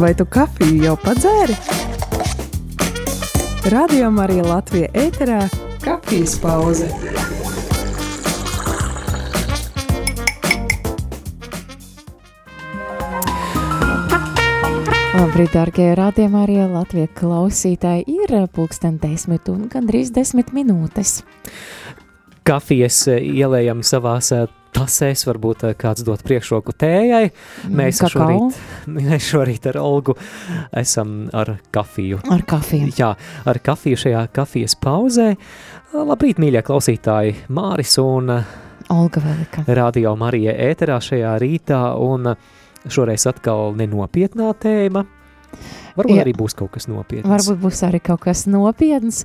Vai tu kafiju jau padzēri? Radio Marija Latvija ēterā - kafijas pauze. Labrīt, darbie rādījumā, arī Latvijas klausītāji. Ir pulksten desmit un gandrīz desmit minūtes. Kafijas ielējam savās tasēs, varbūt kāds dot priekšroku tējai. Mēs Kakao. šorīt, mēs šorīt ar Olgu esam ar kafiju. Ar kafiju. Jā, ar kafiju šajā kafijas pauzē. Labrīt, mīļie klausītāji, Māris un Olga Velika. Radio Marija ēterā šajā rītā, un šoreiz atkal nenopietnā tēma. Varbūt Jā. arī būs kaut kas nopietns. Varbūt būs arī kaut kas nopietns.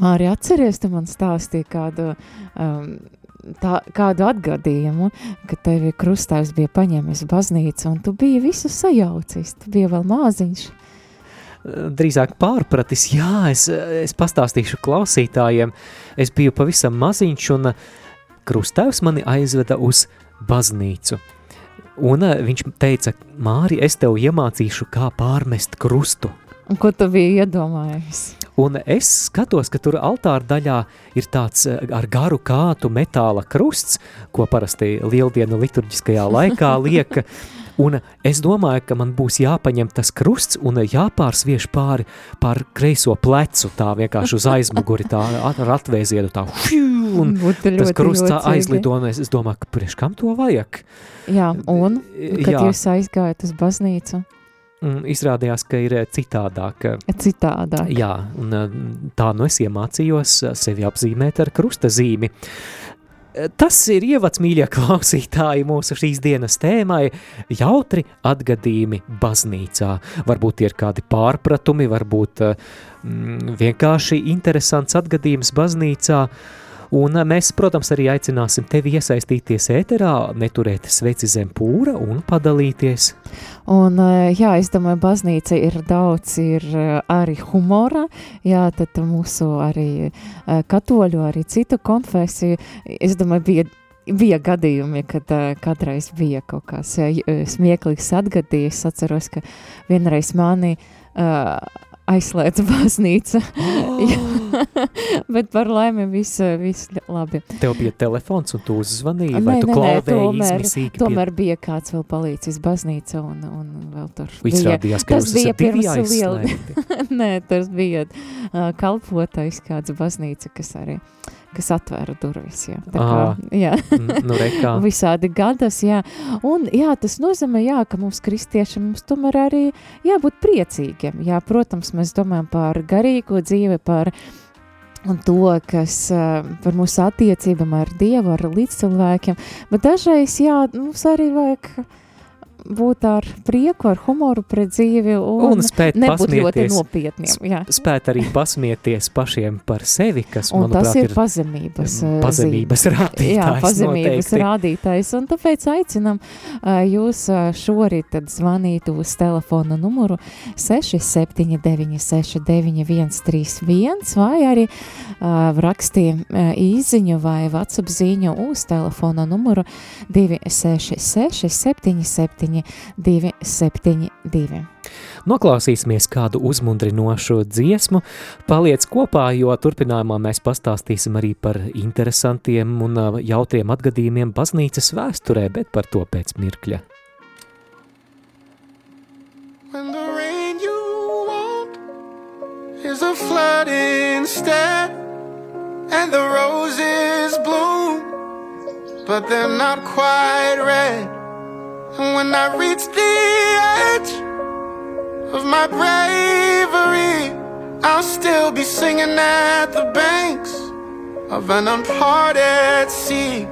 Māri, atceries, tu man stāstīji kādu, um, tā, kādu atgadījumu, ka tevi krustāvs bija paņēmis baznīcu, un tu biji visu sajaucis. Tu biji vēl māziņš. drīzāk pārpratis. Jā, es, es pastāstīšu klausītājiem. Es biju pavisam maziņš, un krustēvs mani aizveda uz baznīcu. Un eh, viņš teica, Māri, es tev iemācīšu, kā pārmest krustu. Un ko tu biji iedomājies? Un es skatos, ka tur altāra daļā ir tāds eh, ar garu kātu metāla krusts, ko parasti lieldienu liturģiskajā laikā liek. Un es domāju, ka man būs jāpaņem tas krusts un jāpārsviež pāri pār kreiso plecu, tā vienkārši uz aizmuguri, tā ar atvēzienu tā, un tas krusts tā aizlido, un es, es domāju, ka priekš kam to vajag? Jā, un kad Jā. jūs aizgājat uz baznīcu, Izrādījās, ka ir eh, citādāk. citādāk. Jā, un eh, tā nu es iemācījos eh, sevi apzīmēt ar krusta zīmi. Eh, Tas ir ievads, mīļie klausītāji, mūsu šīs dienas tēmai - jautri atgadījumi baznīcā. Varbūt tie ir kādi pārpratumi, varbūt mm, vienkārši interesants atgadījums baznīcā. Un mēs, protams, arī aicināsim tevi iesaistīties ēterā, neturēt sveci zem pūra un padalīties. Un, eh, jā, es domāju, baznīca ir daudz, ir eh, arī humora, jā, tad mūsu arī eh, katoļu, arī citu konfesiju, es domāju, bija Bija gadījumi, kad uh, kādreiz bija kaut kāds uh, smieklīgs atgadījums. Es atceros, ka vienreiz mani uh, aizslēdza baznīca. Bet par laimi viss vis labi. Tev bija telefons, un tu uzzvanīji, vai tu klaudēji tomēr, tomēr bija kāds vēl palīdzis baznīca un, un vēl tur Pie... Izrādījās, ka tas bija pirms liela-. Nē, tas bija uh, kalpotais kāds baznīca, kas arī kas atvēra durvis. Jā, tā kā, jā. Nu, rekā. visādi gadas, jā. Un jā, tas nozīmē, jā, ka mums kristiešiem mums tomēr arī jābūt priecīgiem. Jā, protams, mēs domājam par garīgo dzīvi, par un to, kas uh, par mūsu attiecībām ar Dievu, ar līdzcilvēkiem, bet dažreiz, jā, mums arī vajag būt ar prieku, ar humoru pret dzīvi un, Un spēt nebūt ļoti nopietniem. Jā. Spēt arī pasmieties pašiem par sevi, kas, Un manuprāt, tas ir pazemības, uh, pazemības zīme. rādītājs. Jā, pazemības noteikti. rādītājs. Un tāpēc aicinam uh, jūs uh, šorīt tad zvanīt uz telefona numuru 679 69 131 vai arī uh, rakstīt uh, īziņu vai WhatsApp ziņu uz telefona numuru 266 77 272. Noklausīsimies kādu uzmundrinošu dziesmu, paliec kopā, jo turpinājumā mēs pastāstīsim arī par interesantiem un ā, jautriem atgadījumiem baznīcas vēsturē, bet par to pēc mirkļa. When the rain you want is a flood instead, and the roses bloom, but they're not quite red. And when I reach the edge of my bravery, I'll still be singing at the banks of an unparted sea.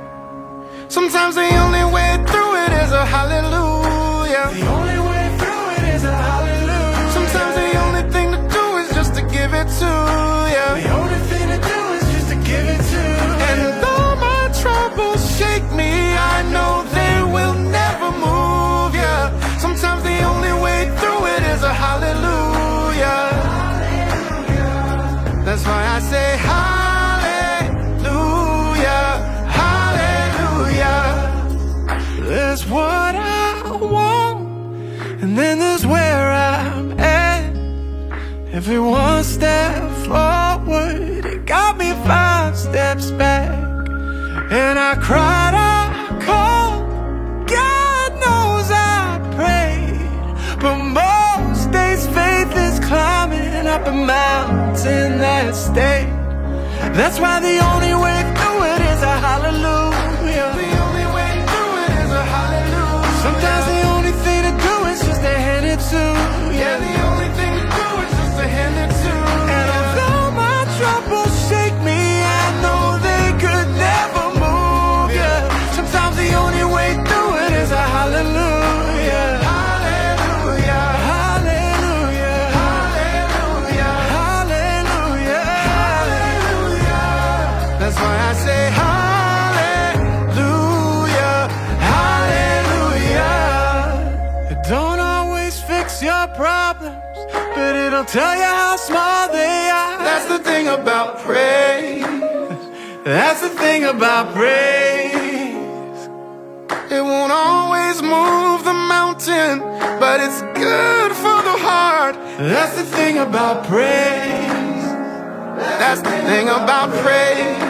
Sometimes the only way through it is a hallelujah. That's why the only way tell you how small they are. That's the thing about praise. That's the thing about praise. It won't always move the mountain, but it's good for the heart. That's the thing about praise. That's the thing about praise.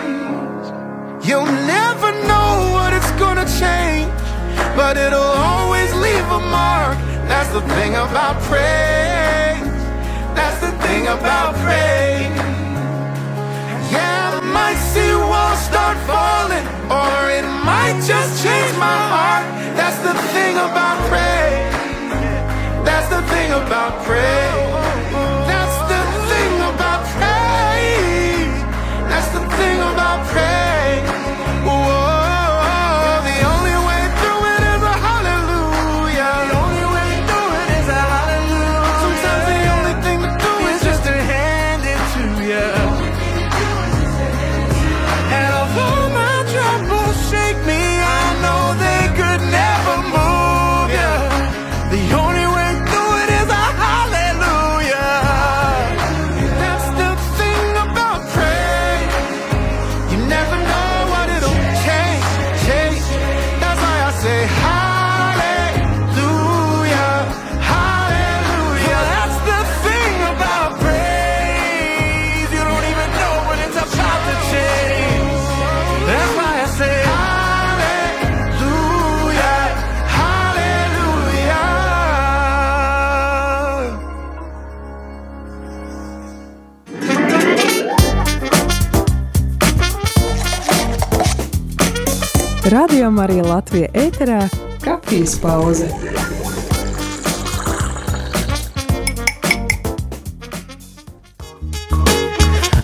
You'll never know what it's gonna change, but it'll always leave a mark. That's the thing about praise. Thing about praise. Yeah, I might see walls start falling, or it might just change my heart. That's the thing about praise. That's the thing about praise. Radio Marija Latvija ēterā - kafijas pauze.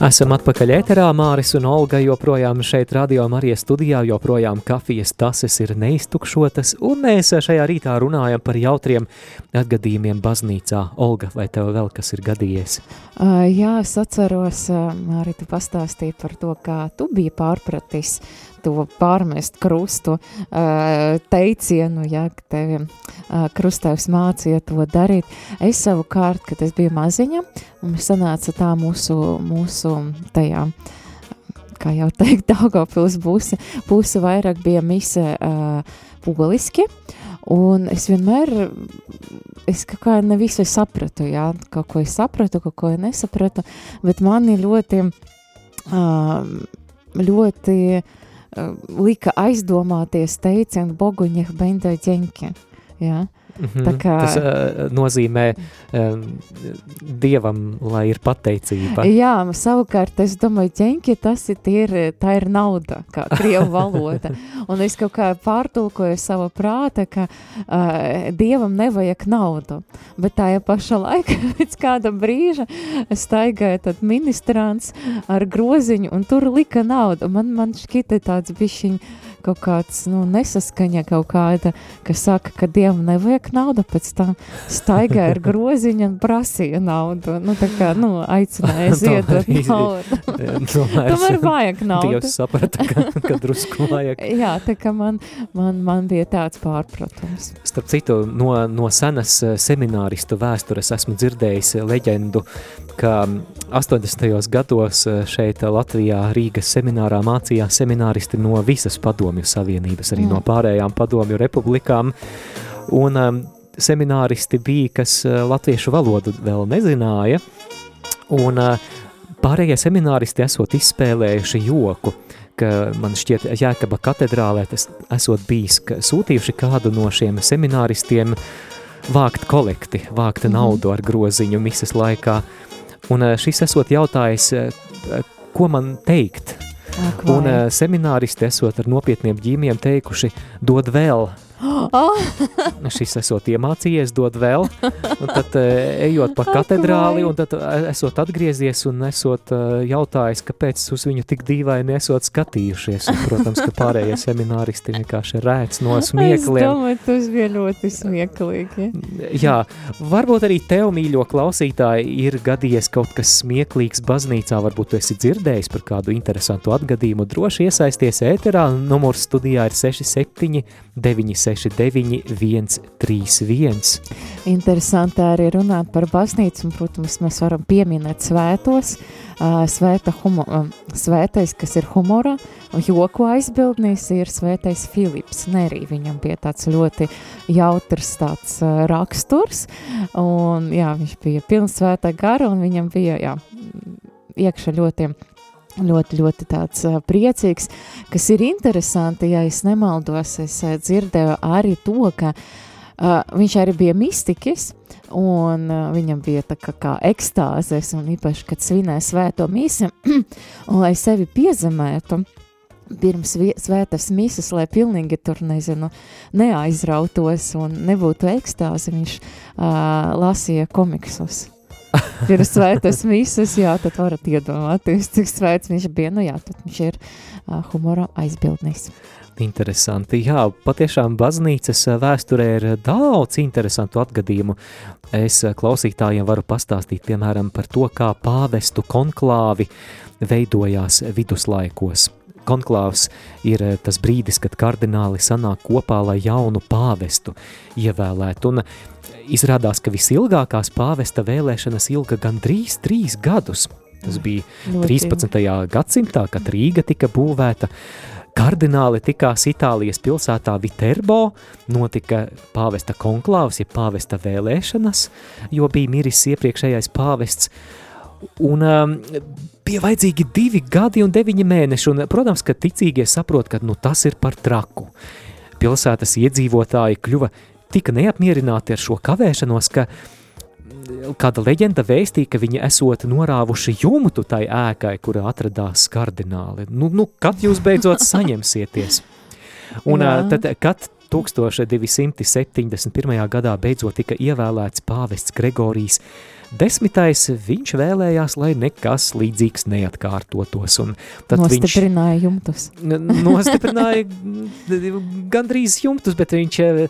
Esam atpakaļ ēterā, Māris un Olga joprojām šeit radio Marijas studijā, joprojām kafijas tases ir neiztukšotas, un mēs šajā rītā runājam par jautriem atgadījumiem baznīcā. Olga, vai tev vēl kas ir gadījies? Uh, jā, es atceros, uh, arī tu pastāstīji par to, kā tu biji pārpratis to pārmest krustu uh, teicienu, ja, tevi uh, krustēvs mācīja to darīt. Es savukārt, kad es biju maziņa, un sanāca tā mūsu, mūsu tajā, kā jau teikt, Daugavpils būsi, būsi vairāk bija mise uh, poliski, un es vienmēr, es kaut kā ne visu sapratu, jā, kaut ko es sapratu, kaut ko nesapratu, bet mani ļoti, uh, ļoti uh, lika aizdomāties teicienu Boguņa Bendo ģenke, jā. Mhm. Tā kā- Tas uh, nozīmē um, dievam, lai ir pateicība. Jā, savukārt es domāju, ķenki, tas ir, ir, tā ir nauda, kā krievu valoda. Un es kaut kā pārtulkoju savu prāta, ka uh, dievam nevajag naudu. Bet tajā pašā laikā, pēc kāda brīža, staigāja tad ministrants ar groziņu, un tur lika naudu. Man, man šķita tāds bišķiņ kaut kāds, nu, nesaskaņa kaut kāda, kas saka, ka dievam nevajag naudu, pēc tam staigāja ar groziņu un prasīja naudu. Nu, tā kā, nu, aicināja ziedot naudu. Tomēr, Tomēr vajag naudu. Dievs saprata, ka, ka drusku vajag. Jā, tā kā man, man, man bija tāds pārpratums. Starp citu, no, no senas eh, semināristu vēstures esmu dzirdējis leģendu, ka 80. gados eh, šeit Latvijā Rīgas seminārā mācījās semināristi no visas padomju savienības, arī Mm. no pārējām padomju republikām. Un um, semināristi bija, kas latviešu valodu vēl nezināja, Un uh, pārējie semināristi esot izspēlējuši joku, ka man šķiet Jēkaba katedrālē tas esot bijis, ka sūtījuši kādu no šiem semināristiem vākt kolekti, vākt Mhm. naudu ar groziņu misas laikā. Un uh, šis esot jautājis, uh, ko man teikt, Ak, Un semināristi esot ar nopietniem ģīmiem teikuši, dod vēl. Ah, Šis esot iemācījies, dod vēl. Un tad uh, ejot pa katedrāli, un tad uh, esot atgriezies un esot uh, jautājis, kāpēc uz viņu tik dīvaini esot skatījušies. Un, protams, ka pārējie semināristi vienkārši rēc no Es smiekliem. domāju, tas bija ļoti smieklīgi. Jā, varbūt arī tev, mīļo klausītāji, ir gadījies kaut kas smieklīgs baznīcā. Varbūt tu esi dzirdējis par kādu interesantu atgadījumu. Droši iesaisties ēterā. Numurs studijā ir 67, 969, 131. Interesanti arī runāt par baznīcu, un, protams, mēs varam pieminēt svētos, svēta humo, svētais, kas ir humora, joku aizbildnis, ir svētais Filips Nerī, viņam bija tāds ļoti jautrs tāds raksturs, un jā, viņš bija pilns svētā gara, un viņam bija, jā, iekšā ļoti ļoti, ļoti tāds priecīgs, kas ir interesanti, ja es nemaldos, es dzirdēju arī to, ka uh, viņš arī bija mistiķis, un uh, viņam bija tā kā, kā ekstāzes, un īpaši, kad svinēja svēto misi, un lai sevi piezemētu, pirms svētas misas, lai pilnīgi tur, nezinu, neaizrautos un nebūtu ekstāzi, viņš uh, lasīja komiksus. Pirms svētas misas, jā, tad varat iedomāties, cik svēts viņš bija, nu jā, tad viņš ir uh, humora aizbildnis. Interesanti. Jā, patiešām baznīcas vēsturē ir daudz interesantu atgadījumu. Es klausītājiem varu pastāstīt, piemēram, par to, kā pāvestu konklāvi veidojās viduslaikos. Konklāvs ir eh, tas brīdis, kad kardināli sanāk kopā, lai jaunu pāvestu ievēlētu. Un izrādās, ka visilgākās pāvesta vēlēšanas ilga gandrīz trīs gadus. Tas bija Ļoti 13. gadsimtā, kad Rīga tika būvēta, kardināli tikās Itālijas pilsētā Viterbo, notika pāvesta konklāvs, ja pāvesta vēlēšanas, jo bija miris iepriekšējais pāvests, un um, bija vajadzīgi divi gadi un deviņi mēneši, un, protams, ka ticīgie saprot, ka nu, tas ir par traku. Pilsētas iedzīvotāji kļuva tik neapmierināti ar šo kavēšanos, ka kāda leģenda vēstīja, ka viņi esot norāvuši jumtu tai ēkai, kurā atradās kardināli. Nu, nu kad jūs beidzot saņemsieties? Un tad, kad 1271. gadā beidzot tika ievēlēts pāvests Gregorijs Desmitais, viņš vēlējās, lai nekas līdzīgs neatkārtotos, tad viņš Nostiprināja jumtus. Nostiprināja gandrīz jumtus, bet viņš eh,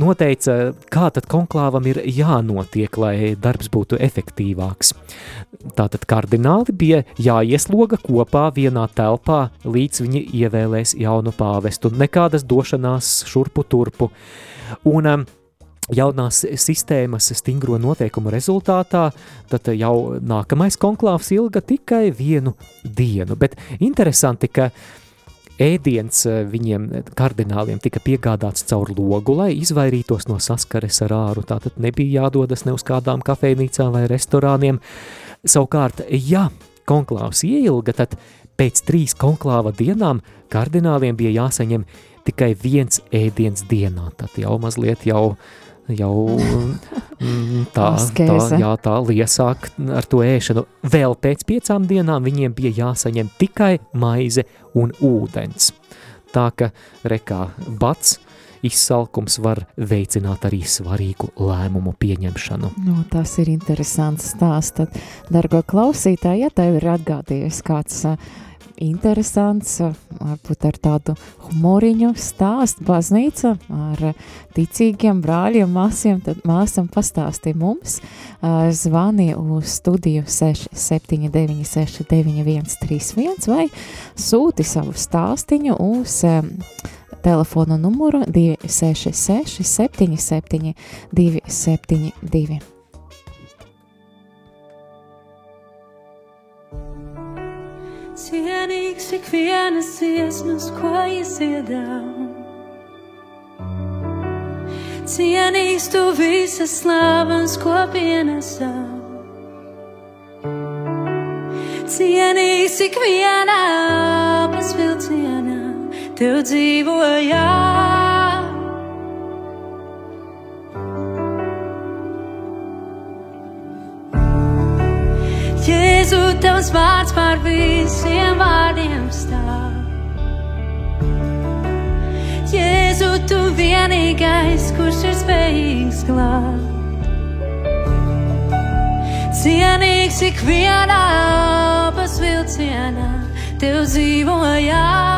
noteica, kā tad konklāvam ir jānotiek, lai darbs būtu efektīvāks. Tātad kardināli bija jāiesloga kopā vienā telpā, līdz viņi ievēlēs jaunu pāvestu, nekādas došanās šurpu turpu. Un um, jaunās sistēmas stingro noteikumu rezultātā, tad jau nākamais konklāvs ilga tikai vienu dienu. Bet interesanti, ka ēdiens eh, viņiem, kardināliem, tika piegādāts caur logu, lai izvairītos no saskares ar āru. Tātad nebija jādodas ne uz kādām kafejnīcām vai restorāniem. Savukārt, ja konklāvs ieilga, tad pēc trīs konklāva dienām kardināliem bija jāsaņem tikai viens ēdiens dienā. Tad jau mazliet jau, jau mm, tā, tā, jā, tā liesāk ar to ēšanu. Vēl pēc piecām dienām viņiem bija jāsaņem tikai maize un ūdens. Tā ka rekā bats izsalkums var veicināt arī svarīgu lēmumu pieņemšanu. Nu, tas ir interesants stāsts. Tad, dargo klausītāji, ja tev ir atgādījies kāds uh, interesants, varbūt ar tādu humoriņu stāstu baznīca ar ticīgiem brāļiem, māsiem, tad māsam pastāstīja mums, zvani uz studiju 679 691 31 vai sūti savu stāstiņu uz telefona numuru 266 77 272. cienīgs ik vienas iesmas, ko iesiedām. Cienīgs tu visas slavas, ko pienesām. Cienīgs ik vienā pasvilcienā, tev dzīvojām. Jēzu, tavs vārds pār visiem vārdiem stāv. Jēzu, tu vienīgais, kurš ir spējīgs glābt. Cienīgs ikvienā pasvilcienā, tev dzīvojās.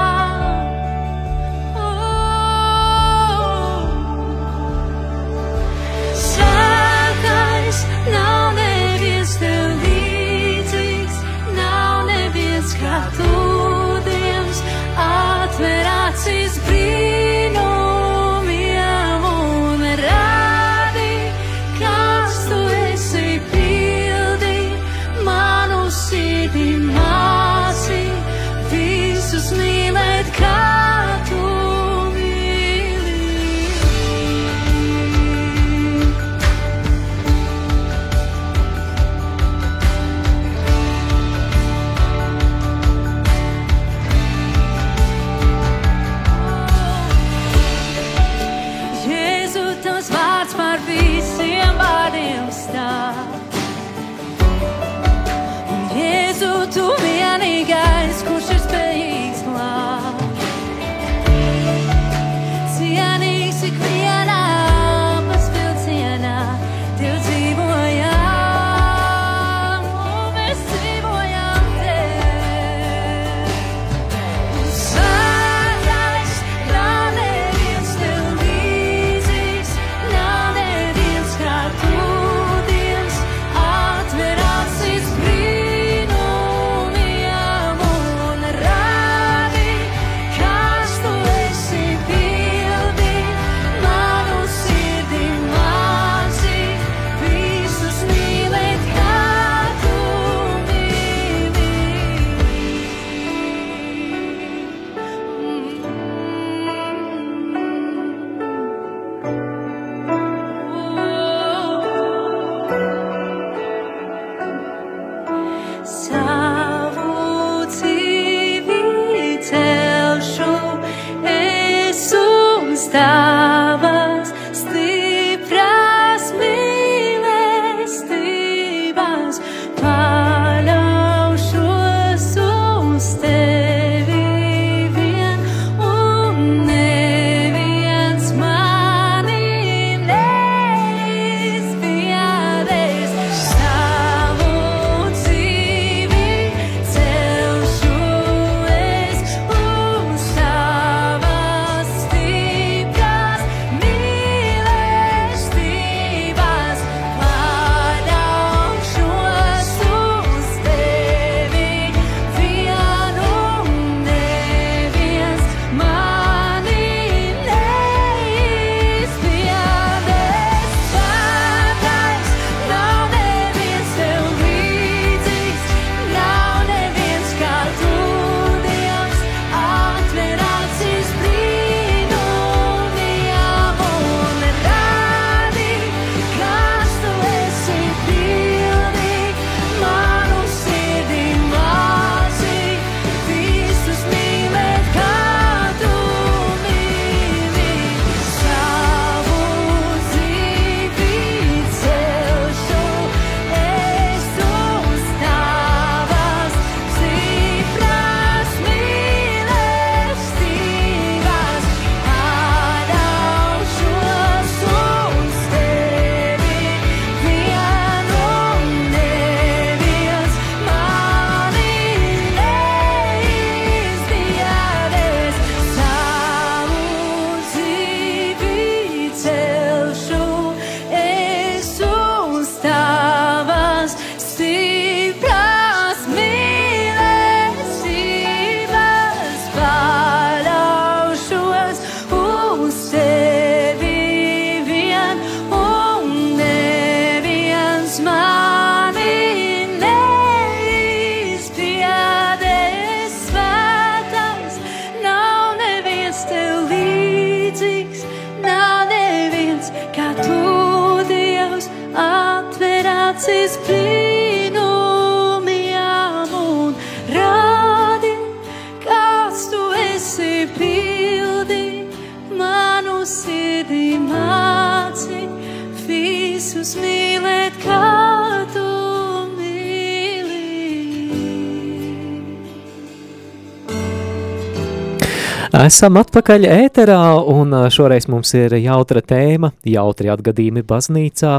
Esam atpakaļ ēterā, un šoreiz mums ir jautra tēma, jautri atgadījumi baznīcā.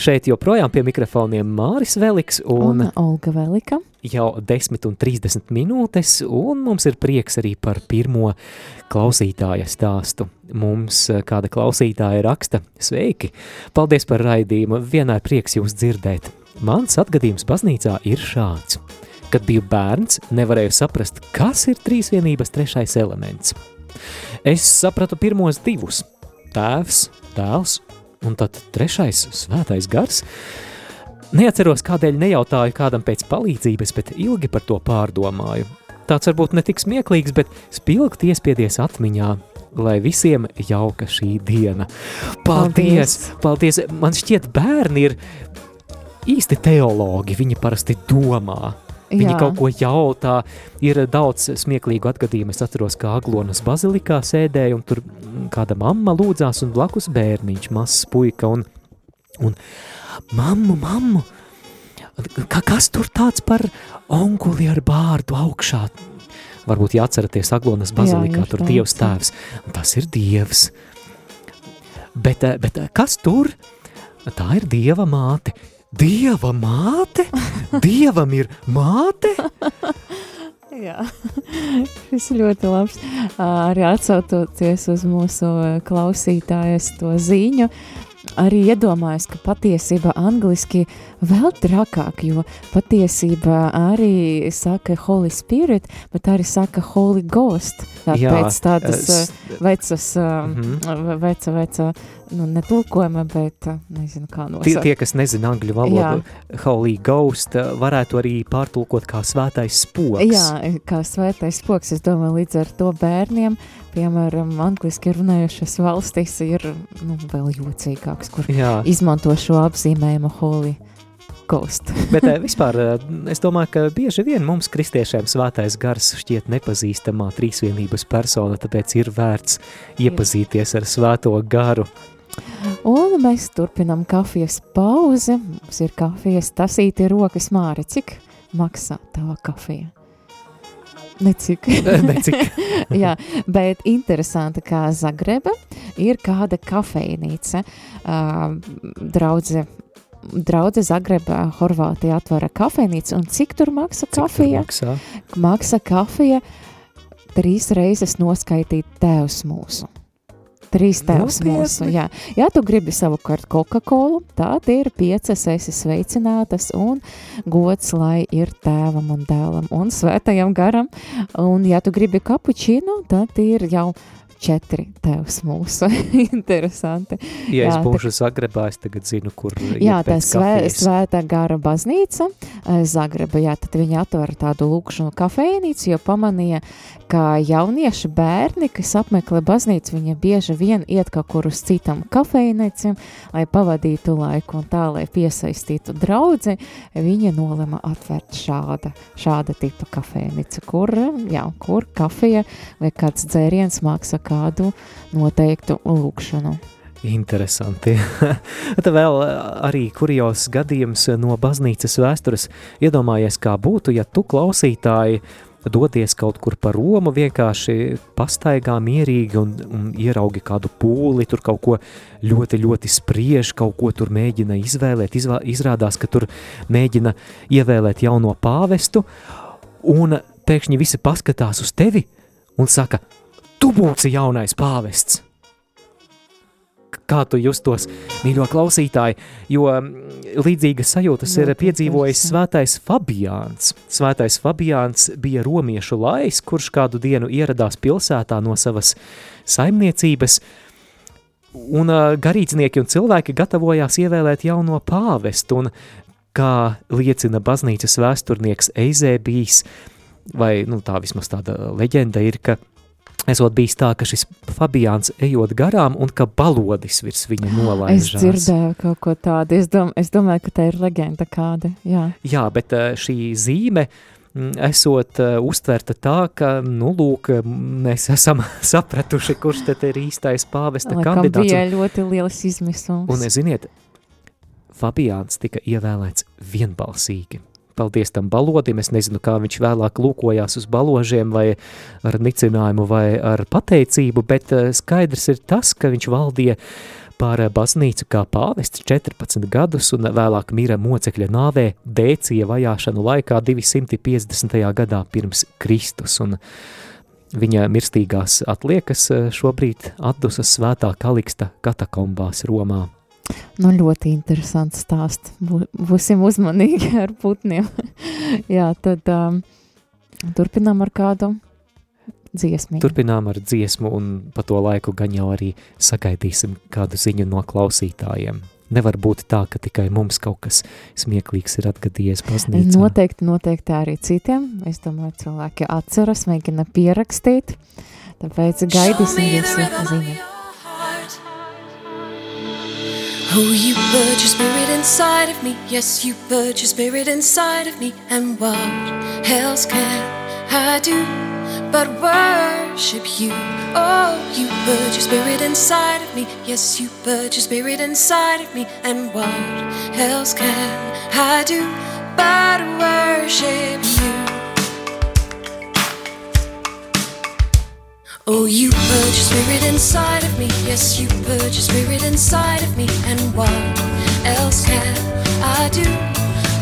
Šeit joprojām pie mikrofoniem Māris Veliks un, Un Olga Velika. jau 10 un 30 minūtes, un mums ir prieks arī par pirmo klausītāja stāstu. Mums kāda klausītāja raksta, sveiki, paldies par raidījumu, vienmēr prieks jūs dzirdēt. Mans atgadījums baznīcā ir šāds. Kad biju bērns, nevarēju saprast, kas ir trīsvienības trešais elements. Es sapratu pirmos divus - tēvs, dēls un tad trešais - svētais gars. Neatceros, kādēļ nejautāju kādam pēc palīdzības, bet ilgi par to pārdomāju. Tāds varbūt ne tik smieklīgs, bet spilgti iespiedies atmiņā, lai visiem jauka šī diena. Paldies! Paldies! Man šķiet, bērni ir īsti teologi, viņi parasti domā. Viņi Jā. kaut ko jautā, ir daudz smieklīgu atgadījumu. Es atceros, kā Aglonas bazilikā sēdēja, un tur kāda mamma lūdzās, un blakus bērniņš, mazs puika, un, un mammu, mammu, ka, kas tur tāds par onkuli ar bārdu augšā? Varbūt jāatceraties Aglonas bazilikā, ir tur tāds, Dievs jā. tēvs. Tas ir Dievs. Bet, eh, bet eh, kas tur? Tā ir Dieva māte. Dieva māte? Dievam ir māte? Jā, šis ir ļoti labs. Arī atsaucoties uz mūsu klausītājas to ziņu, arī iedomājos, ka patiesība angliski vēl trakāk, jo patiesība arī saka Holy Spirit, bet arī saka Holy Ghost. Tā Jā, tādas es- vecas, Mhm. mm. veca, veca, nu, netulkojuma, bet ā, nezinu, kā Tie, nosaukt. tie, kas nezina angļu valodu, Holy Ghost eh, varētu arī pārtulkot kā svētais spoks. Jā, kā svētais spoks, es domāju, līdz ar to bērniem, piemēram, angliski runājošas valstīs ir nu, vēl jocīgāks, kur Jā. izmanto šo apzīmējumu Ghost. Bet eh, vispār eh, es domāju, ka bieži vien mums, kristiešiem, svētais gars šķiet nepazīstamā trīsvienības persona, tāpēc ir vērts iepazīties ar svēto garu. Un mēs turpinām kafijas pauzi. Mums ir kafijas tasīti rokas māri. Cik maksā tava kafija? Necik. Necik. Jā, bet interesanti, kā Zagreba ir kāda kafejnīca. Uh, draudze, draudze Zagreba, Horvātija atvara kafejnīcu, un cik tur maksa Cik tur kafija? maksā? Maksa kafija trīs reizes noskaitīt tēvs mūsu. Trīs tēvs Nopietni? mūsu, jā. Ja tu gribi savukārt Coca-Cola, tad ir piecas esi sveicinātas un gods, lai ir tēvam un dēlam un svētajam garam. Un ja tu gribi kapučīnu, tad ir jau četri tēvs mūsu. Interesanti. Ja es Jā, būšu Zagrebā, es tagad zinu, kur Jā, tā svē, svētā gara baznīca, eh, Zagreba, jā, tad viņi atver tādu lūkšanu kafejnīcu, jo pamanīja, ka jaunieši bērni, kas apmeklē baznīcu, viņi bieži vien iet kaut kur uz citam kafejnīcim, lai pavadītu laiku un tā, lai piesaistītu draudzi, viņa nolema atvērt šāda, šāda tipa kafejnīcu, kur, jā, kur kafija vai kāds dzēriens maksā kādu noteiktu lūkšanu. Interesanti. Tad vēl eh, arī kurjos gadījums no baznīcas vēstures iedomājies, kā būtu, ja tu klausītāji dodies kaut kur pa Romu, vienkārši pastaigā mierīgi un, un ieraugi kādu pūli, tur kaut ko ļoti, ļoti spriež, kaut ko tur mēģina izvēlēt, izvā, izrādās, ka tur mēģina ievēlēt jauno pāvestu, un pēkšņi visi paskatās uz tevi un saka, tu būsi jaunais pāvests kā tu justos, mīļo klausītāji, jo mm, līdzīgas sajūtas ir piedzīvojis svētais Fabiāns. Svētais Fabiāns bija romiešu lais, kurš kādu dienu ieradās pilsētā no savas saimniecības, un garīdznieki un cilvēki gatavojās ievēlēt jauno pāvestu, un kā liecina baznīcas vēsturnieks Eizēbijs, vai nu, tā vismaz tāda leģenda ir, ka esot bijis tā, ka šis Fabiāns ejot garām un ka balodis virs viņa Es nolaižās. dzirdēju kaut ko tādu. Es, dom, es domāju, ka tā ir leģenda kāda. Jā, Jā, bet eh, šī zīme mm, esot uh, uztverta tā, ka, nu, lūk, mēs esam sapratuši, kurš tad ir īstais pāvesta Laikam kandidāts. bija Un, ļoti liels izmisums. un ziniet, Fabiāns tika ievēlēts vienbalsīgi. Paldies tam balodim, es nezinu, kā viņš vēlāk lūkojās uz baložiem vai ar nicinājumu vai ar pateicību, bet eh, skaidrs ir tas, ka viņš valdīja par baznīcu kā pāvests 14 gadus un vēlāk mira mocekļa nāvē dēcija vajāšanu laikā 250. gadā pirms Kristus. Un viņa mirstīgās atliekas eh, šobrīd atdusas svētā Kaliksta katakombās Romā. Nu, ļoti interesants stāsts. Būsim uzmanīgi ar putniem. Jā, tad um, turpinām ar kādu dziesmu. Turpinām ar dziesmu, un pa to laiku gan jau arī sagaidīsim kādu ziņu no klausītājiem. Nevar būt tā, ka tikai mums kaut kas smieklīgs ir atgadījies baznīcā. Noteikti, noteikti arī citiem. Es domāju, cilvēki atceras, mēģina pierakstīt. Tāpēc gaidīsim jūsu ziņu. Oh, you put your spirit inside of me. Yes, you put your spirit inside of me. And what else can I do but worship you? Oh, you put your spirit inside of me. Yes, you put your spirit inside of me. And what else can I do but worship you? Oh, you your spirit inside of me. Yes, you your spirit inside of me. And what else can I do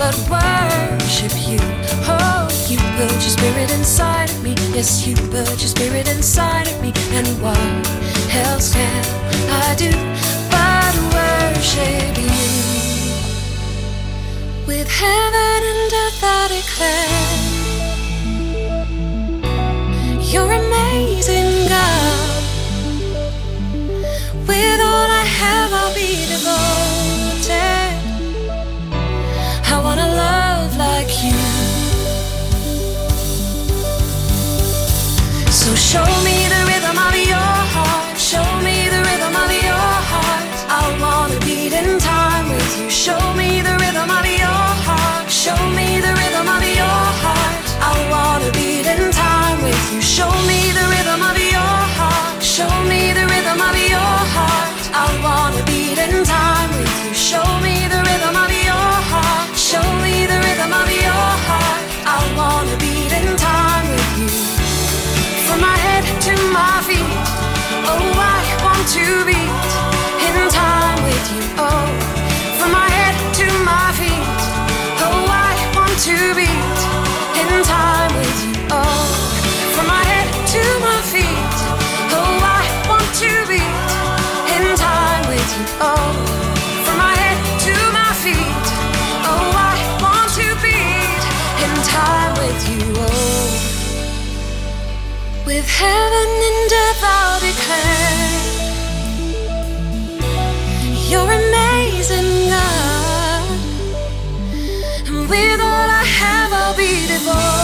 but worship you? Oh, you your spirit inside of me. Yes, you your spirit inside of me. And what else can I do but worship you? With heaven and earth I declare, you're amazing. With all I have, I'll be devoted. I wanna love like you. So show me before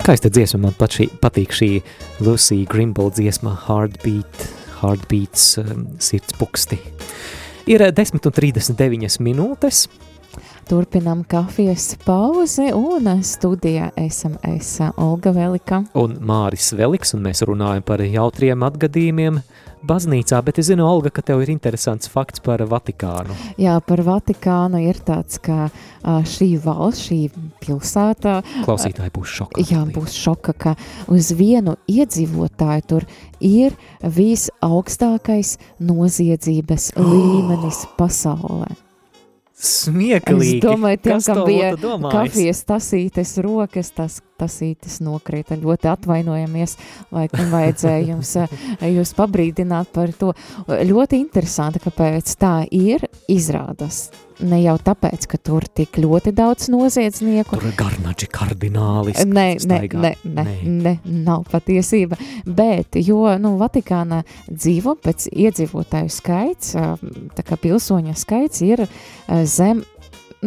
Skaista dziesma, man pat šī, patīk šī Lucy Grimble dziesma Heartbeat, Heartbeats, um, sirds puksti. Ir eh, 10 un 39 minūtes, Turpinām kafijas pauzi un studijā esam es Olga Velika. un Māris Veliks, un mēs runājam par jautriem atgadījumiem baznīcā, bet es zinu, Olga, ka tev ir interesants fakts par Vatikānu. Jā, par Vatikānu ir tāds, ka šī valsts, šī pilsēta, Klausītāji būs šokā. jā, būs šoka, ka uz vienu iedzīvotāju tur ir visaugstākais noziedzības līmenis pasaulē. Smieklīgi. Es domāju, tiem, kam bija kafijas tasītes rokas, tas tasītes nokrita. Ļoti atvainojamies, laikam vajadzēja jums, eh, jūs pabrīdināt par to. Ļoti interesanti, kāpēc tā ir izrādās. Ne jau tāpēc, ka tur tik ļoti daudz noziedznieku, Tur ir garnaģi kardinālis. Nē, nē, nē, nē, nē, nav patiesība. Bet, jo nu, Vatikāna dzīvo pēc iedzīvotāju skaits, tā kā pilsoņa skaits ir zem,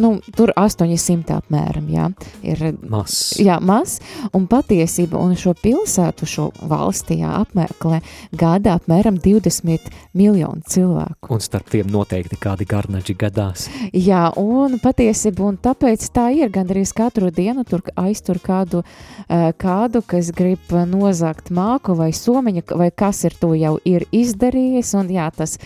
nu, tur 800 apmēram, jā, ir Mas. jā, maz, un patiesība, un šo pilsētu, šo valsti, jā, apmeklē gada apmēram 20 miljonu cilvēku. Un starp tiem noteikti kādi garnaģi gadās. Jā, un patiesība, un tāpēc tā ir gandrīz katru dienu tur aiztur kādu, eh, kādu, kas grib nozagt māku vai somiņu, vai kas ir to jau ir izdarījis, un jā, tas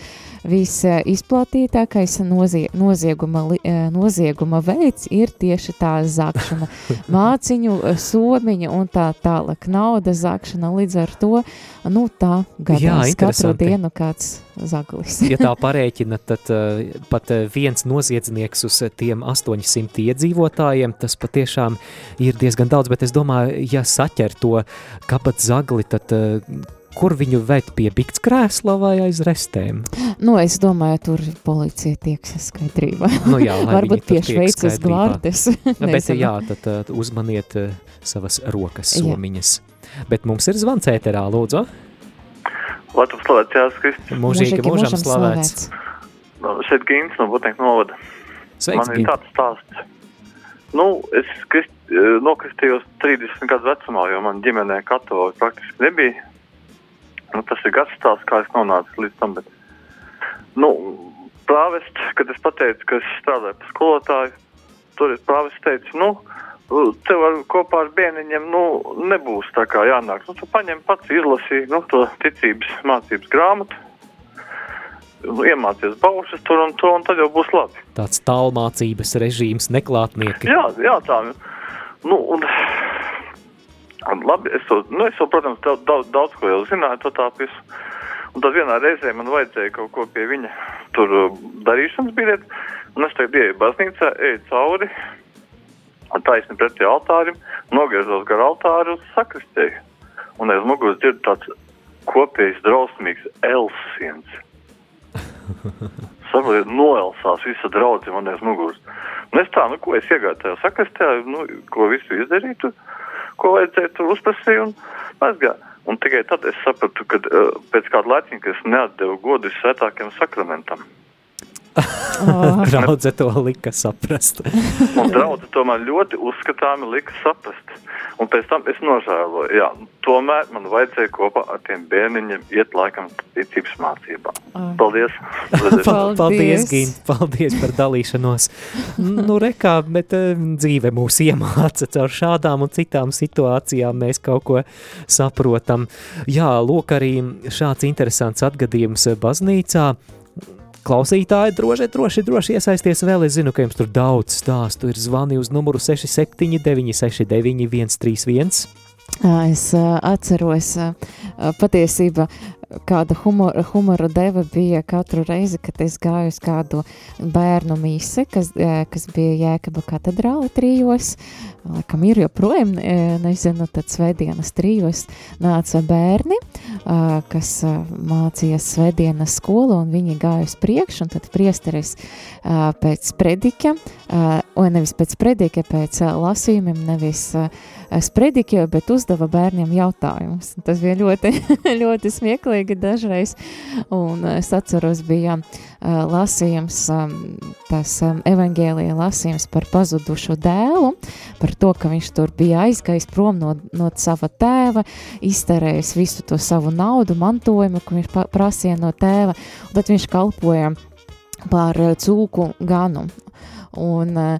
visizplatītākais nozie, nozieguma, eh, nozieguma veids ir tieši tā zakšana, māciņu, eh, somiņu un tā tālāk nauda zakšana, līdz ar to, nu tā gadās katru interesanti. dienu kāds zaglis. Ja tā parēķina, tad uh, pat viens noziedznieks uz tiem 800 iedzīvotājiem, tas patiešām ir diezgan daudz, bet es domāju, ja saķer to kabat zagli, tad uh, kur viņu ved pie bikts krēsla vai aiz restēm? Nu, es domāju, tur policija tiek skaidrībā. Nu jā, Varbūt pie skaidrībā. glārdes. Bet jā, tad uh, uzmaniet uh, savas rokas Jā. somiņas. Bet mums ir zvans ēterā, lūdzu. Tu slavēts Jēzus Kristus. Mūžīgi mūžam slavēts. Nu, Šeit Gīns no Botnieku novada. Sveiks, Man ir Gint. tāds stāsts. Nu, es krist, eh, nokristījos 30 gadu vecumā, jo man ģimenē katoļi praktiski nebija. Nu, tas ir gads stāsts, kā es nonācu līdz tam, bet, nu, prāvest, kad es pateicu, ka es strādāju par skolotāju, tur es prāvest teicu, nu, tev ar, kopā ar bērniņiem, nu, nebūs tā kā jānāk. Nu, tu paņem pats izlasī, nu, to ticības mācības grāmatu, nu, iemācies baušas tur un to, un tad jau būs labi. Tāds tālmācības režīms, neklātnieki. Jā, jā tā. Nu, un labi, es to, nu, es to, protams, daudz, daudz, ko jau zināju, to tā visu. Un tad vienā reizē man vajadzēja kaut ko pie viņa tur uh, darīšanas biļet, un es tagad ieju baznīcā, eju cauri, taisni pretī altārim, nogriezos gar altāru uz sakristēju. Un aiz muguras dzirdu tāds kopējs drausmīgs elsiens. Saprotiet, noelsās visa draudzība man aiz muguras. Un es tā, nu, ko es iegāju tajā sakristē, nu, ko visu izdarītu, ko vajadzēja tur uzprasīju un aizgāju. Un tikai tad es sapratu, ka uh, pēc kāda laika, ka es neatdevu godu svētākiem sakramentam. Oh, Draudze to lika saprast. Un draudze to man ļoti uzskatāmi lika saprast. Un pēc tam es nožēloju, jā, tomēr man vajadzēja kopā ar tiem bērniņiem iet laikam ticības mācībā. Paldies! Paldies. Paldies, Paldies. Gint, paldies par dalīšanos. Nu, rekā, bet uh, dzīve mūs iemāca caur šādām un citām situācijām, mēs kaut ko saprotam. Jā, lūk arī šāds interesants atgadījums baznīcā. Klausītāji, droši, droši, droši iesaisties vēl. Es zinu, ka jums tur daudz stāstu ir. Zvani uz numuru 679, 691, 131. Ā, Es ā, atceros, ā, patiesībā kāda humora, humora deva bija katru reizi, kad es gāju uz kādu bērnu mīsi, kas, ā, kas bija Jēkaba katedrāle trijos, laikam ir joprojām, ā, nezinu, tad svētdienas trijos nāca bērni, kas mācījās svētdienas skolu, un viņi gāja uz priekšu, un tad priesteris pēc predika, vai nevis pēc predika, pēc lasījumiem, nevis ā, sprediķoja, bet uzdeva bērniem jautājumus. Tas bija ļoti, ļoti smieklīgi dažreiz. Un es atceros, bija lasījums, um, tas evangēlija lasījums par pazudušo dēlu, par to, ka viņš tur bija aizgājis prom no, no sava tēva, izterējis visu to savu naudu, mantojumu, ko viņš prasīja no tēva, un tad viņš kalpoja par cūku ganu. Un, eh,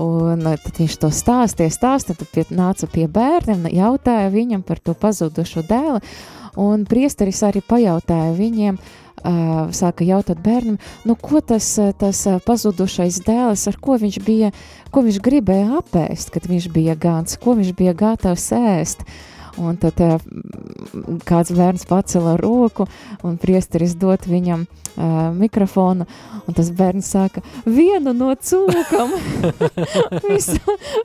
un eh, tad viņš to stāstīja, stāstīja, tad pie, nāca pie bērniem, jautāja viņam par to pazudušo dēlu, un priesteris arī pajautāja viņiem, uh, sāka jautāt bērnam, nu ko tas, eh, tas eh, pazudušais dēls, ar ko viņš bija, ko viņš gribēja apēst, kad viņš bija gans, ko viņš bija gatavs ēst. Un tad kāds bērns pacela roku un priesteris dot viņam uh, mikrofonu, un tas bērns sāka vienu no cūkam. visi,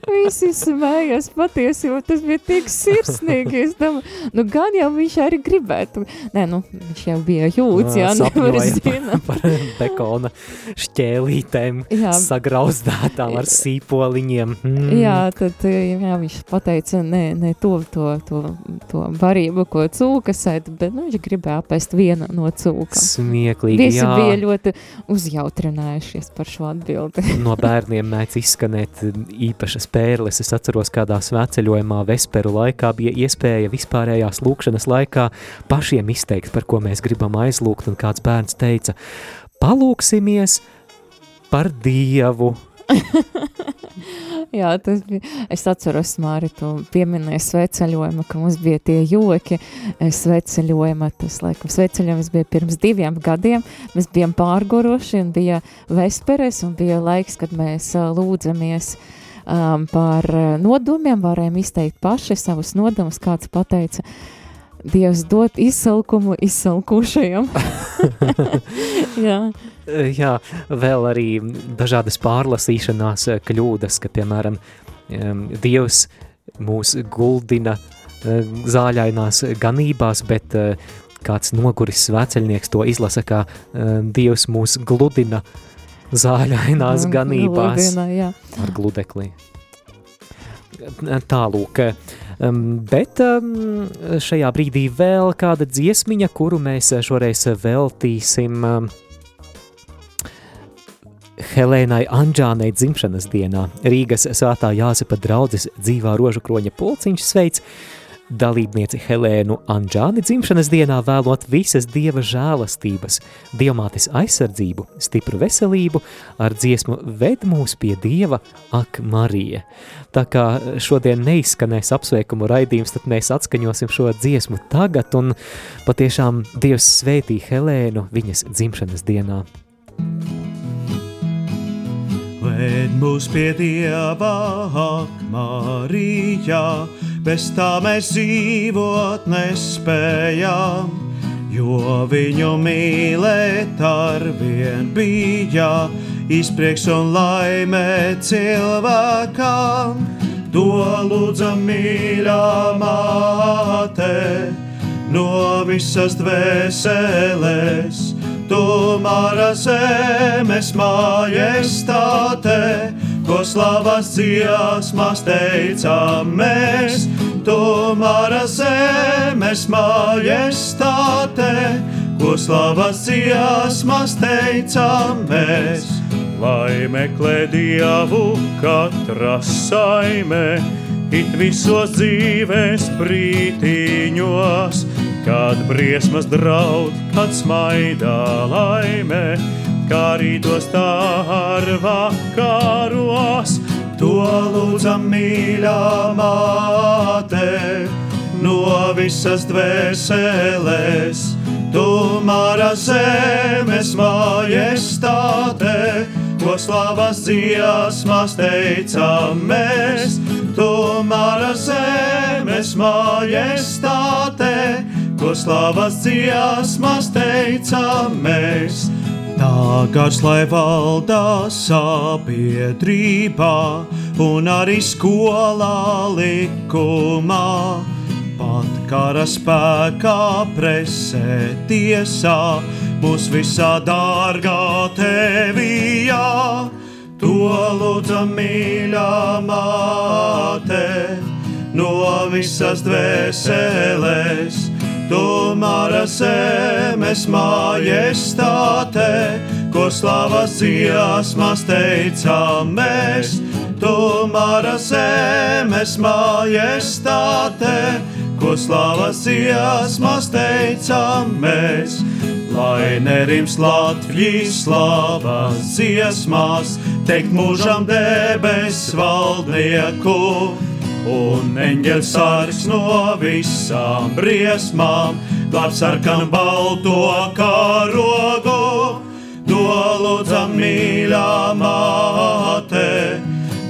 visi smējas patiesībā, tas bija tik sirsnīgi. Es domāju, nu gan jau viņš arī gribētu. Nē, nu, viņš jau bija jūts, jā, nevar zināt. par bekona šķēlītēm, jā. sagrauzdētām ar sīpoliņiem. Mm. Jā, tad jā, viņš pateica, ne, ne to, to, to, to varību, ko cūka sēd, bet nu, viņš gribēja apēst vienu no cūkām. Smieklīgi, Visi jā. bija ļoti uzjautrinājušies par šo atbildi. no bērniem mēdz izskanēt īpašas pērles. Es atceros, kādā svētceļojumā Vesperu laikā bija iespēja vispārējās lūkšanas laikā pašiem izteikt, par ko mēs gribam aizlūgt, un kāds bērns teica, palūksimies par Dievu. Jā, tas bija. Es atceros, Māri, tu pieminēji sveceļojumu, ka mums bija tie joki sveceļojuma. Tas, laikam, sveceļojums bija pirms diviem gadiem. Mēs bijām pārguruši un bija vesperes un bija laiks, kad mēs lūdzamies um, par nodomiem, varējām izteikt paši savus nodomus, kāds pateica, Dievs dot izsalkumu izsalkušajam. Jā. Jā, vēl arī dažādas pārlasīšanās kļūdas, ka, piemēram, Dievs mūs guldina zāļainās ganībās, bet kāds noguris svēceļnieks to izlasa, kā Dievs mūs gludina zāļainās ganībās Gludina, jā. ar gludeklī. Tālūk, um, bet um, šajā brīdī vēl kāda dziesmiņa, kuru mēs šoreiz veltīsim um, Helēnai Anģānei dzimšanas dienā. Rīgas svētā Jāzepa draudzes dzīvā rožu kroņa pulciņš sveic dalībnieci Helēnu Anģāni dzimšanas dienā vēlot visas dieva žēlastības, dievmātes aizsardzību, stipru veselību, ar dziesmu ved mūs pie dieva, ak Marija. Tā kā šodien neizskanēs apsveikumu raidījums, tad mēs atskaņosim šo dziesmu tagad, un patiešām Dievs svētī Helēnu viņas dzimšanas dienā. Ved mūs pie Dieva, ak, Marija, bez tā mēs dzīvot nespējām, jo viņu mīlēt ar vien bija izprieks un laime cilvēkam. To lūdzam mīļā māte no visas dvēseles. Tu mara zemes majestāte, ko slavas dziesmas teicām mēs. Tu mara zemes majestāte, ko slavas dziesmas teicām mēs. Lai meklē dievu katra saime, it visos dzīves brītiņos, kad briesmas draud, kad smaidā laime, kā rītos tā ar vakaros. To lūdzam mīļā māte no visas dvēseles. Tu mara zemes majestāte, ko slavas dziesmas teicām mēs. Tu mara zemes majestāte, ko slavas dziesmas teicām mēs. Tā gars, lai valdā sabiedrībā un arī skolā likumā, pat kara spēkā presē tiesā, mūs visā dārgā tevijā. To lūdzam mīļā māte no visas dvēseles. Tu mara zemes majestāte, ko slavas dziesmas teicām mēs. Tu mara zemes majestāte, ko slavas dziesmas teicām mēs. Lai nerims Latvijas slavas dziesmās, teikt mūžam debes valdnieku, un eņģeļs sargs no visām briesmām, glāb sarkanu balto karogu. To lūdzam mīļā māte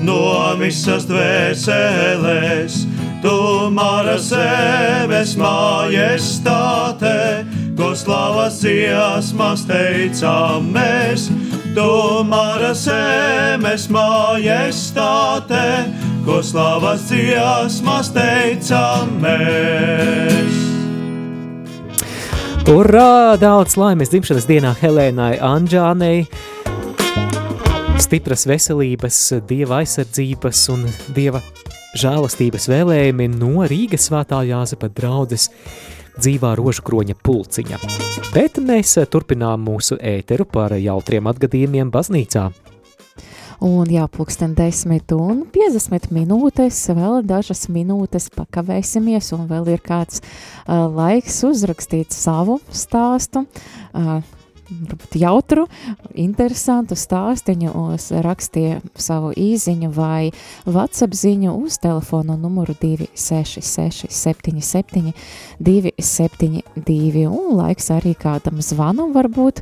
no visas dvēseles. Tu Tomāra zemes majestāte, ko slavas dziesmas teicām mēs. Tomāra zemes majestāte, ko slavas dziesmas teicām mēs. Urā! Daudz laimes dzimšanas dienā Helēnai Anģānei, stipras veselības, dieva aizsardzības un dieva žēlastības vēlējumi no Rīgas svētā Jāzepa draudzes dzīvā rožu kroņa pulciņa. Bet mēs turpinām mūsu ēteru par jautriem atgadījumiem baznīcā. Un jā, pulksten 10 un 50 minūtes, vēl dažas minūtes pakavēsimies, un vēl ir kāds uh, laiks uzrakstīt savu stāstu. Uh, jautru, interesantu stāstiņu, uz rakstīja savu īziņu vai WhatsApp ziņu uz telefonu numuru 266 77 272 un laiks arī kādam zvanam varbūt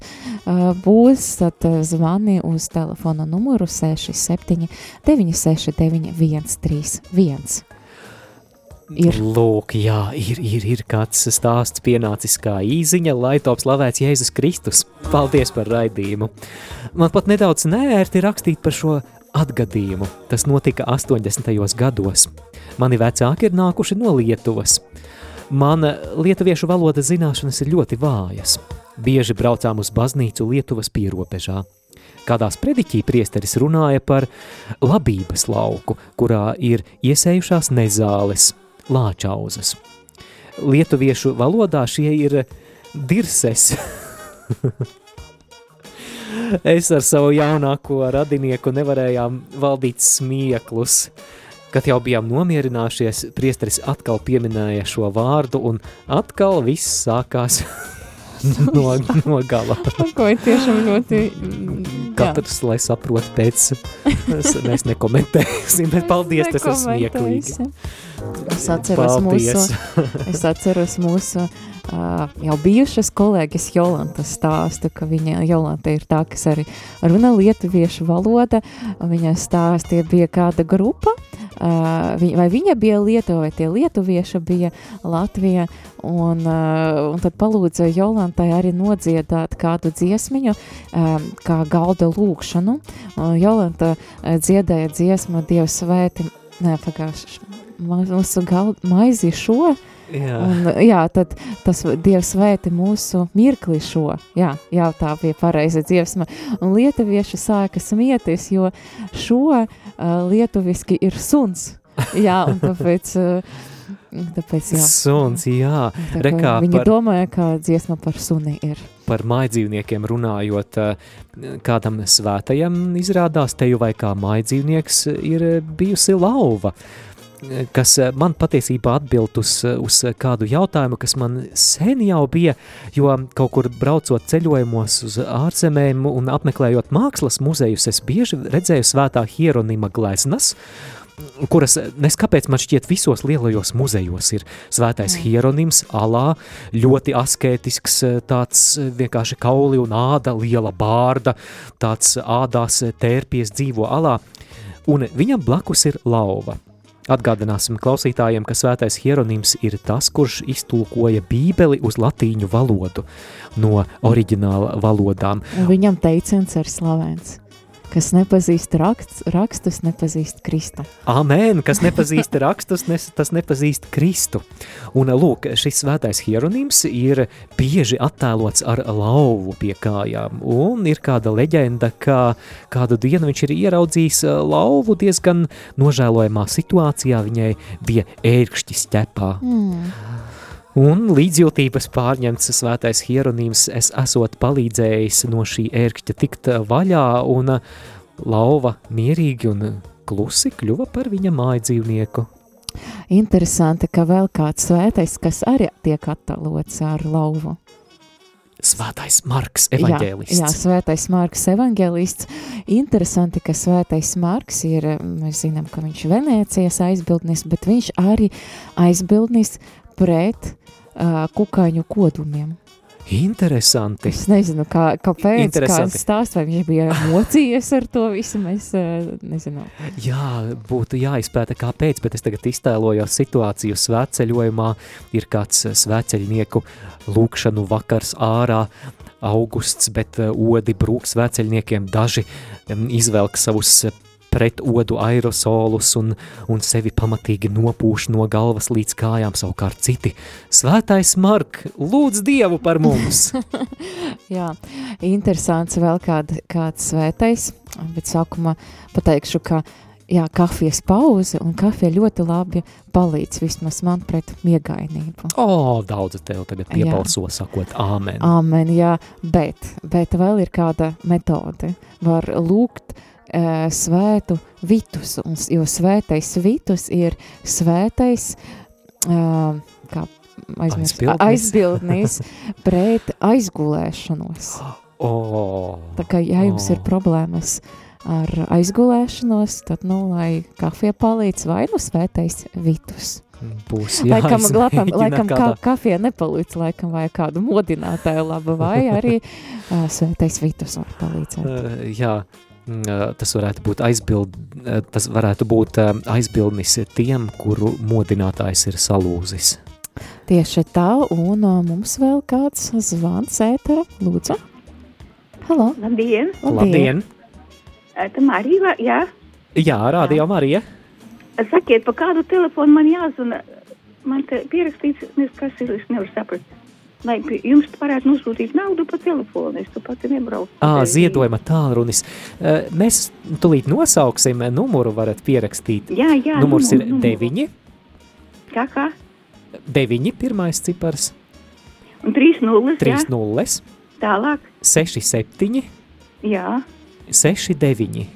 būs, tad zvani uz telefonu numuru 67 969 131 ir. Lūk, jā, ir, ir, ir kāds stāsts pienācis kā īziņa, lai top slavēts Jēzus Kristus. Paldies par raidījumu. Man pat nedaudz nērti rakstīt par šo atgadījumu. Tas notika 80. gados. Mani vecāki ir nākuši no Lietuvas. Mana lietuviešu valodas zināšanas ir ļoti vājas. Bieži braucām uz baznīcu Lietuvas pierobežā. Kādās prediķī priesteris runāja par labības lauku, kurā ir iesējušās nezāles – lāčauzas. Lietuviešu valodā šie ir dirses. es ar savu jaunāko radinieku nevarējām valdīt smieklus. Kad jau bijām nomierinājušies, priesteris atkal pieminēja šo vārdu, un atkal viss sākās no, no gala. Ko ir tiešām ļoti... Katrs, jā. lai saprot pēc, mēs nekomentēsim, bet paldies, tas ir smieklīgi. Es atceros Paldies. mūsu, es atceros mūsu uh, jau bijušas kolēģis Jolantas stāstu, ka viņa, Jolanta ir tā, kas arī runa lietuviešu valoda, viņa stāstīja bija kāda grupa, uh, viņa, vai viņa bija Lietuva, vai tie lietuvieši bija Latvija, un, uh, un tad palūdza Jolantai arī nodziedāt kādu dziesmiņu, uh, kā galda lūkšanu. Uh, Jolanta dziedāja dziesmu Dievs svēti, ne, pagājuši, mūsu galda maizi šo, Jā. Un, jā, tad tas Dievs svēti mūsu mirkli šo. Jā, jā tā bija pareiza dziesma. Un lietuvieši sāka smieties, jo šo uh, lietuviski ir suns. Jā, un tāpēc... Uh, Tāpēc, jā. Suns, jā. Tā, Rekā viņi par, domāja, ka dziesma par suni ir. Par maidzīvniekiem runājot, kādam svētajam izrādās teju vai kā maidzīvnieks ir bijusi lauva. Uh, kas eh, man patiesībā atbild uz, uz kādu jautājumu, kas man sen jau bija, jo kaut kur braucot ceļojumos uz ārzemēm un apmeklējot mākslas muzejus, es bieži redzēju svētā hieronima gleznas, kuras neskapēc man šķiet visos lielajos muzejos ir svētais mm. hieronims, alā, ļoti askētisks, tāds vienkārši kauli un āda, liela bārda, tāds ādās tērpies dzīvo alā, un viņam blakus ir lauva. Atgādināsim klausītājiem, ka svētais hieronims ir tas, kurš iztulkoja bībeli uz latīņu valodu no oriģināla valodām. Viņam teiciens ir slavens kas nepazīst raksts, rakstus, nepazīst Kristu. Amen, kas nepazīst rakstus, nes, tas nepazīst Kristu. Un lūk, šis svētais hieronīms ir bieži attēlots ar lauvu pie kājām, un ir kāda leģenda, ka kādu dienu viņš ir ieraudzījis lauvu diezgan nožēlojamā situācijā, viņai bija ērkšķis ķepā. Mm. Un līdzjūtības pārņemts svētais hieronīms, es esot palīdzējis no šī ērkšķa tikt vaļā, un lauva mierīgi un klusi kļuva par viņa māju dzīvnieku. Interesanti, ka vēl kāds svētais, kas arī tiek attēlots ar lauvu. Svētais Marks evaņģēlists. Jā, jā, svētais Marks evaņģēlists. Interesanti, ka svētais Marks ir, mēs zinām, ka viņš Venēcijas aizbildnis, bet viņš arī aizbildnis pret uh, kukaiņu kodumiem. Interesanti. Es nezinu, kā, kāpēc, kāds stāsts, vai viņš bija mocījies ar to visu, mēs nezinām. Jā, būtu jāizpēta, kāpēc, bet es tagad iztēlojos situāciju svētceļojumā. Ir kāds svētceļnieku lūkšanu vakars ārā, augusts, bet odi brūk svētceļniekiem. Daži izvelk savus pret odu aerosolus un, un sevi pamatīgi nopūš no galvas līdz kājām. Savukārt citi svētais Mark, lūdz Dievu par mums! Jā, interesants vēl kād, kāds svētais, bet sākumā pateikšu, ka jā, kafijas pauze un kafija ļoti labi palīdz vismaz man pret miegainību. O, daudz tev tagad piebalso, sakot, āmen. Āmen, jā, bet, bet vēl ir kāda metode. Var lūgt uh, svētu vitus, un, jo svētais vitus ir svētais, uh, kā aizmirst, Aizbildnis. aizbildnis pret aizgulēšanos. O, Tā kā, ja jums ir O. problēmas ar aizgulēšanos, tad, nu, lai kafija palīdz vai nu svētais vitus. būs Laikam, lapam, laikam kā, kafija nepalīdz, laikam vajag kādu modinātāju laba, vai arī uh, svētais vitus var palīdzēt. Uh, jā, tas varētu būt aizbild, uh, tas varētu būt uh, aizbildnis tiem, kuru modinātājs ir salūzis. Tieši tā, un mums vēl kāds zvans ētera, lūdzu. Halo, Labdien! Labdien! Tā Marija, jā. Jā, rādījām arī, ja? Sakiet, pa kādu telefonu man jāzvana? Man te pierakstīts, nes kas ir, es nevaru saprast. Lai jums varētu nosūtīt naudu pa telefonu, es tu pati nebraucu. Ā, ziedojuma tālrunis. Mēs tulīt nosauksim, numuru varat pierakstīt. Jā, jā. Numurs ir numuru, numuru. 9, Kā, kā? 9, pirmais cipars, Un trīs nulles, 3 jā. nulles, Tālāk, 6, 7, jā. 6, 9.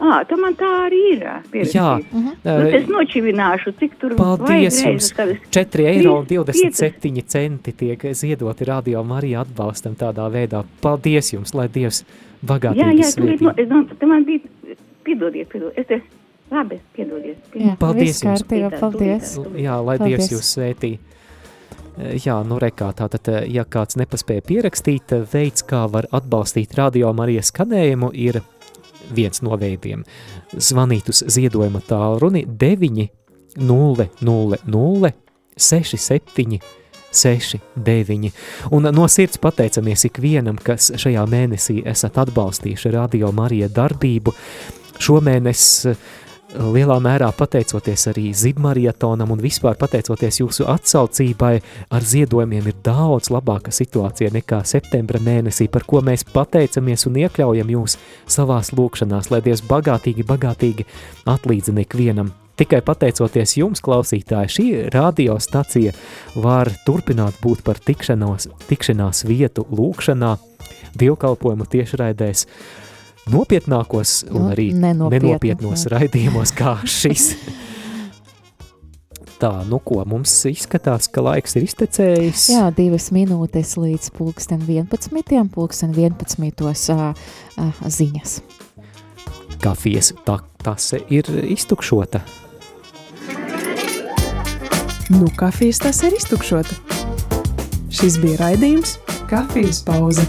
Ā, tā man tā arī ir. ā, pierakstīts. Jā, Nu, uh, es nočivināšu, cik tur Paldies jums! reizes, kad es- 4 eiro un Trīs, 27 centi tiek ziedoti radio Marija atbalstam tādā veidā. Paldies jums, lai Dievs Jā, bagātīgi jā, tur ir, no, svētī. es, domāju, te man bija, piedodiet, piedodiet, es te, labi, piedodiet. jā, Paldies jums. kārtībā, paldies. Jā, lai Paldies. Dievs jūs svētī. Eh, Jā, nu rekā, tātad, eh, ja kāds nepaspēja pierakstīt, eh, veids, kā var atbalstīt radio Marijas skanējumu, ir viens no veidiem. Zvanīt uz ziedojuma tālruni 9 0 0 0 6 7 6, 9. Un no sirds pateicamies ikvienam, kas šajā mēnesī esat atbalstījuši Radio Marija darbību. Šomēnes eh, lielā mērā pateicoties arī Zibmarietonam un vispār pateicoties jūsu atsaucībai, ar ziedojumiem ir daudz labāka situācija nekā septembra mēnesī, par ko mēs pateicamies un iekļaujam jūs savās lūkšanās, lai Dievs bagātīgi, bagātīgi atlīdzina ikvienam. Tikai pateicoties jums, klausītāji, šī radiostacija var turpināt būt par tikšanos, tikšanās vietu lūkšanā, dievkalpojumu tiešraidēs, nopietnākos un Nu, arī nenopietnu, nenopietnos jā. raidījumos kā šis. Tā, nu ko, mums izskatās, ka laiks ir iztecējis. Jā, divas minūtes līdz pulksten 11. pulksten 11. Uh, uh, ziņas. Kafijas ta tase ir iztukšota. Nu, kafijas tas ir iztukšota. Šis bija raidījums Kafijas pauze.